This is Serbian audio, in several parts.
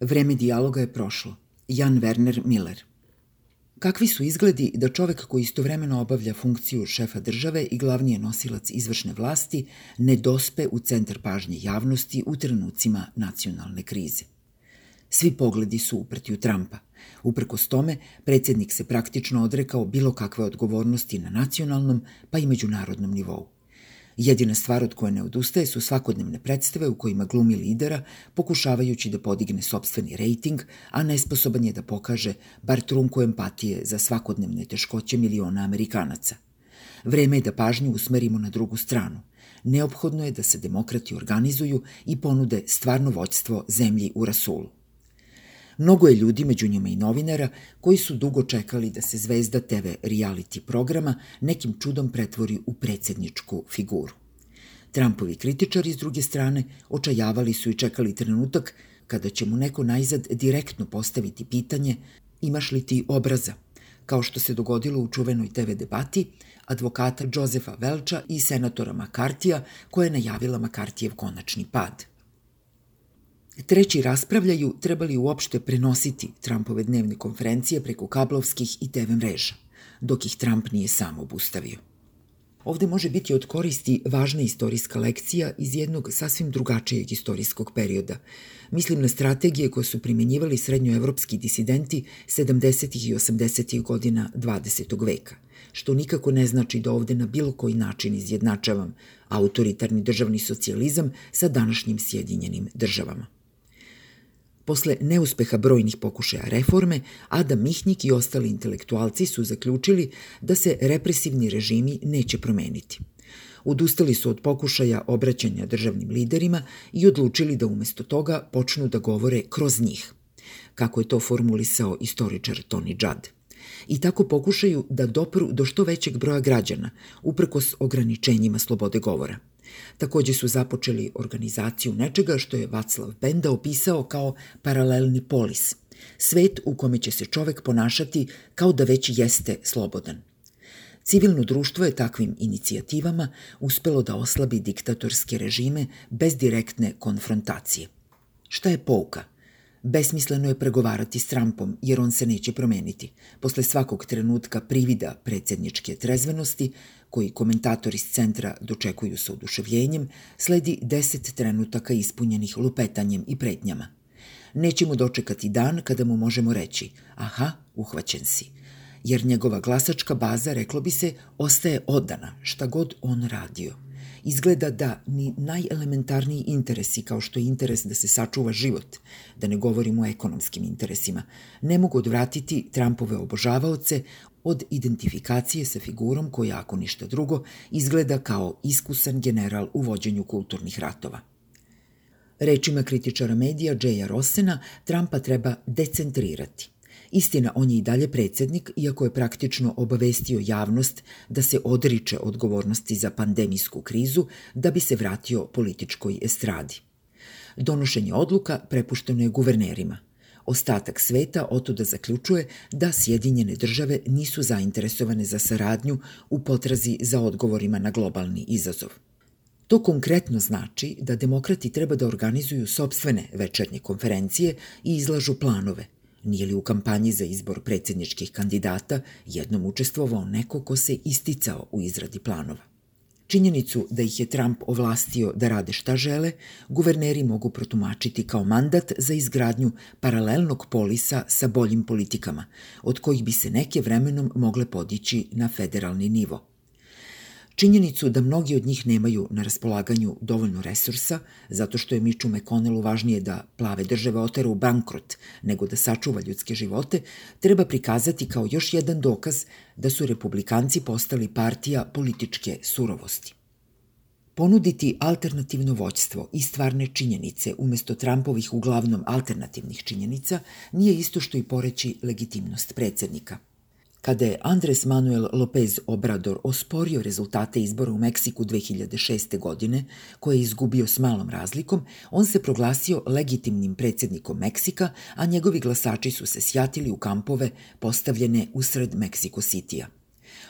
Vreme dijaloga je prošlo. Jan Werner Miller Kakvi su izgledi da čovek koji istovremeno obavlja funkciju šefa države i glavni je nosilac izvršne vlasti ne dospe u centar pažnje javnosti u trenucima nacionalne krize? Svi pogledi su uprti u Trumpa. Uprkos tome, predsjednik se praktično odrekao bilo kakve odgovornosti na nacionalnom pa i međunarodnom nivou. Jedina stvar od koje ne odustaje su svakodnevne predstave u kojima glumi lidera, pokušavajući da podigne sobstveni rejting, a nesposoban je da pokaže bar trunku empatije za svakodnevne teškoće miliona Amerikanaca. Vreme je da pažnju usmerimo na drugu stranu. Neophodno je da se demokrati organizuju i ponude stvarno vođstvo zemlji u Rasulu. Mnogo je ljudi, među njima i novinara, koji su dugo čekali da se zvezda TV reality programa nekim čudom pretvori u predsedničku figuru. Trumpovi kritičari, s druge strane, očajavali su i čekali trenutak kada će mu neko najzad direktno postaviti pitanje imaš li ti obraza, kao što se dogodilo u čuvenoj TV debati advokata Josefa Velča i senatora Makartija koja je najavila Makartijev konačni pad. Treći raspravljaju trebali uopšte prenositi Trumpove dnevne konferencije preko kablovskih i TV mreža, dok ih Trump nije sam obustavio. Ovde može biti od koristi važna istorijska lekcija iz jednog sasvim drugačijeg istorijskog perioda. Mislim na strategije koje su primenjivali srednjoevropski disidenti 70. i 80. godina 20. veka, što nikako ne znači da ovde na bilo koji način izjednačavam autoritarni državni socijalizam sa današnjim Sjedinjenim državama. Posle neuspeha brojnih pokušaja reforme, Adam Mihnik i ostali intelektualci su zaključili da se represivni režimi neće promeniti. Udustali su od pokušaja obraćanja državnim liderima i odlučili da umesto toga počnu da govore kroz njih, kako je to formulisao istoričar Tony Judd. I tako pokušaju da dopru do što većeg broja građana, uprkos ograničenjima slobode govora – Takođe su započeli organizaciju nečega što je Vaclav Benda opisao kao paralelni polis, svet u kome će se čovek ponašati kao da već jeste slobodan. Civilno društvo je takvim inicijativama uspelo da oslabi diktatorske režime bez direktne konfrontacije. Šta je pouka? Besmisleno je pregovarati s Trumpom, jer on se neće promeniti. Posle svakog trenutka privida predsedničke trezvenosti, koji komentatori iz centra dočekuju sa oduševljenjem, sledi deset trenutaka ispunjenih lupetanjem i pretnjama. Nećemo dočekati dan kada mu možemo reći, aha, uhvaćen si, jer njegova glasačka baza, reklo bi se, ostaje odana, šta god on radio – Izgleda da ni najelementarniji interesi, kao što je interes da se sačuva život, da ne govorimo o ekonomskim interesima, ne mogu odvratiti Trumpove obožavaoce od identifikacije sa figurom koja, ako ništa drugo, izgleda kao iskusan general u vođenju kulturnih ratova. Rečima kritičara medija Jaya Rossena, Trumpa treba decentrirati – Istina, on je i dalje predsednik, iako je praktično obavestio javnost da se odriče odgovornosti za pandemijsku krizu da bi se vratio političkoj estradi. Donošenje odluka prepušteno je guvernerima. Ostatak sveta otuda zaključuje da Sjedinjene države nisu zainteresovane za saradnju u potrazi za odgovorima na globalni izazov. To konkretno znači da demokrati treba da organizuju sobstvene večernje konferencije i izlažu planove – Nije li u kampanji za izbor predsedničkih kandidata jednom učestvovao neko ko se isticao u izradi planova? Činjenicu da ih je Trump ovlastio da rade šta žele, guverneri mogu protumačiti kao mandat za izgradnju paralelnog polisa sa boljim politikama, od kojih bi se neke vremenom mogle podići na federalni nivo – Činjenicu da mnogi od njih nemaju na raspolaganju dovoljno resursa, zato što je Miču McConnellu važnije da plave države otera u bankrot nego da sačuva ljudske živote, treba prikazati kao još jedan dokaz da su republikanci postali partija političke surovosti. Ponuditi alternativno voćstvo i stvarne činjenice umesto Trumpovih uglavnom alternativnih činjenica nije isto što i poreći legitimnost predsednika – Kada je Andres Manuel Lopez Obrador osporio rezultate izbora u Meksiku 2006. godine, koje je izgubio s malom razlikom, on se proglasio legitimnim predsednikom Meksika, a njegovi glasači su se sjatili u kampove postavljene usred Meksiko Citya.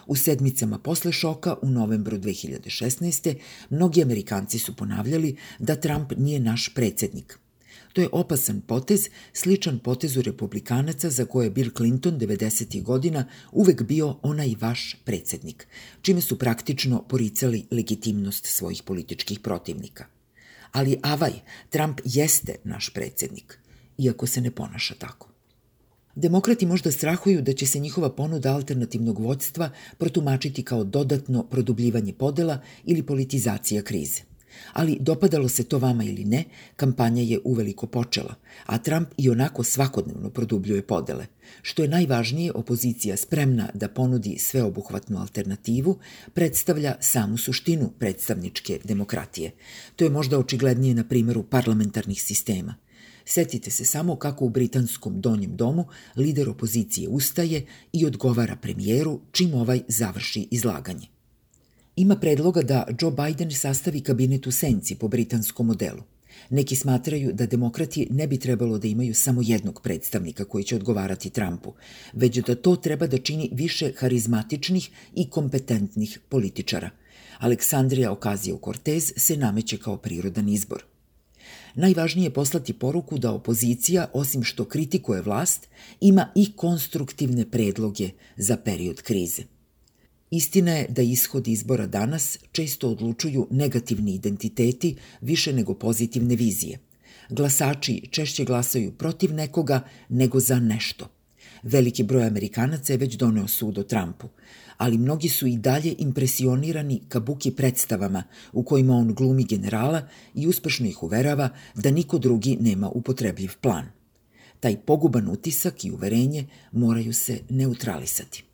U sedmicama posle šoka u novembru 2016. mnogi Amerikanci su ponavljali da Trump nije naš predsednik. To je opasan potez, sličan potezu republikanaca za koje je Bill Clinton 90. godina uvek bio onaj vaš predsednik, čime su praktično poricali legitimnost svojih političkih protivnika. Ali avaj, Trump jeste naš predsednik, iako se ne ponaša tako. Demokrati možda strahuju da će se njihova ponuda alternativnog vođstva protumačiti kao dodatno produbljivanje podela ili politizacija krize. Ali dopadalo se to vama ili ne, kampanja je uveliko počela, a Trump i onako svakodnevno produbljuje podele. Što je najvažnije, opozicija spremna da ponudi sveobuhvatnu alternativu, predstavlja samu suštinu predstavničke demokratije. To je možda očiglednije na primeru parlamentarnih sistema – Setite se samo kako u britanskom donjem domu lider opozicije ustaje i odgovara premijeru čim ovaj završi izlaganje. Ima predloga da Joe Biden sastavi kabinet u senci po britanskom modelu. Neki smatraju da demokrati ne bi trebalo da imaju samo jednog predstavnika koji će odgovarati Trumpu, već da to treba da čini više harizmatičnih i kompetentnih političara. Aleksandrija Okazio-Cortez se nameće kao prirodan izbor. Najvažnije je poslati poruku da opozicija, osim što kritikuje vlast, ima i konstruktivne predloge za period krize. Istina je da ishod izbora danas često odlučuju negativni identiteti više nego pozitivne vizije. Glasači češće glasaju protiv nekoga nego za nešto. Veliki broj Amerikanaca je već doneo sud o Trumpu, ali mnogi su i dalje impresionirani kabuki predstavama u kojima on glumi generala i uspešno ih uverava da niko drugi nema upotrebljiv plan. Taj poguban utisak i uverenje moraju se neutralisati.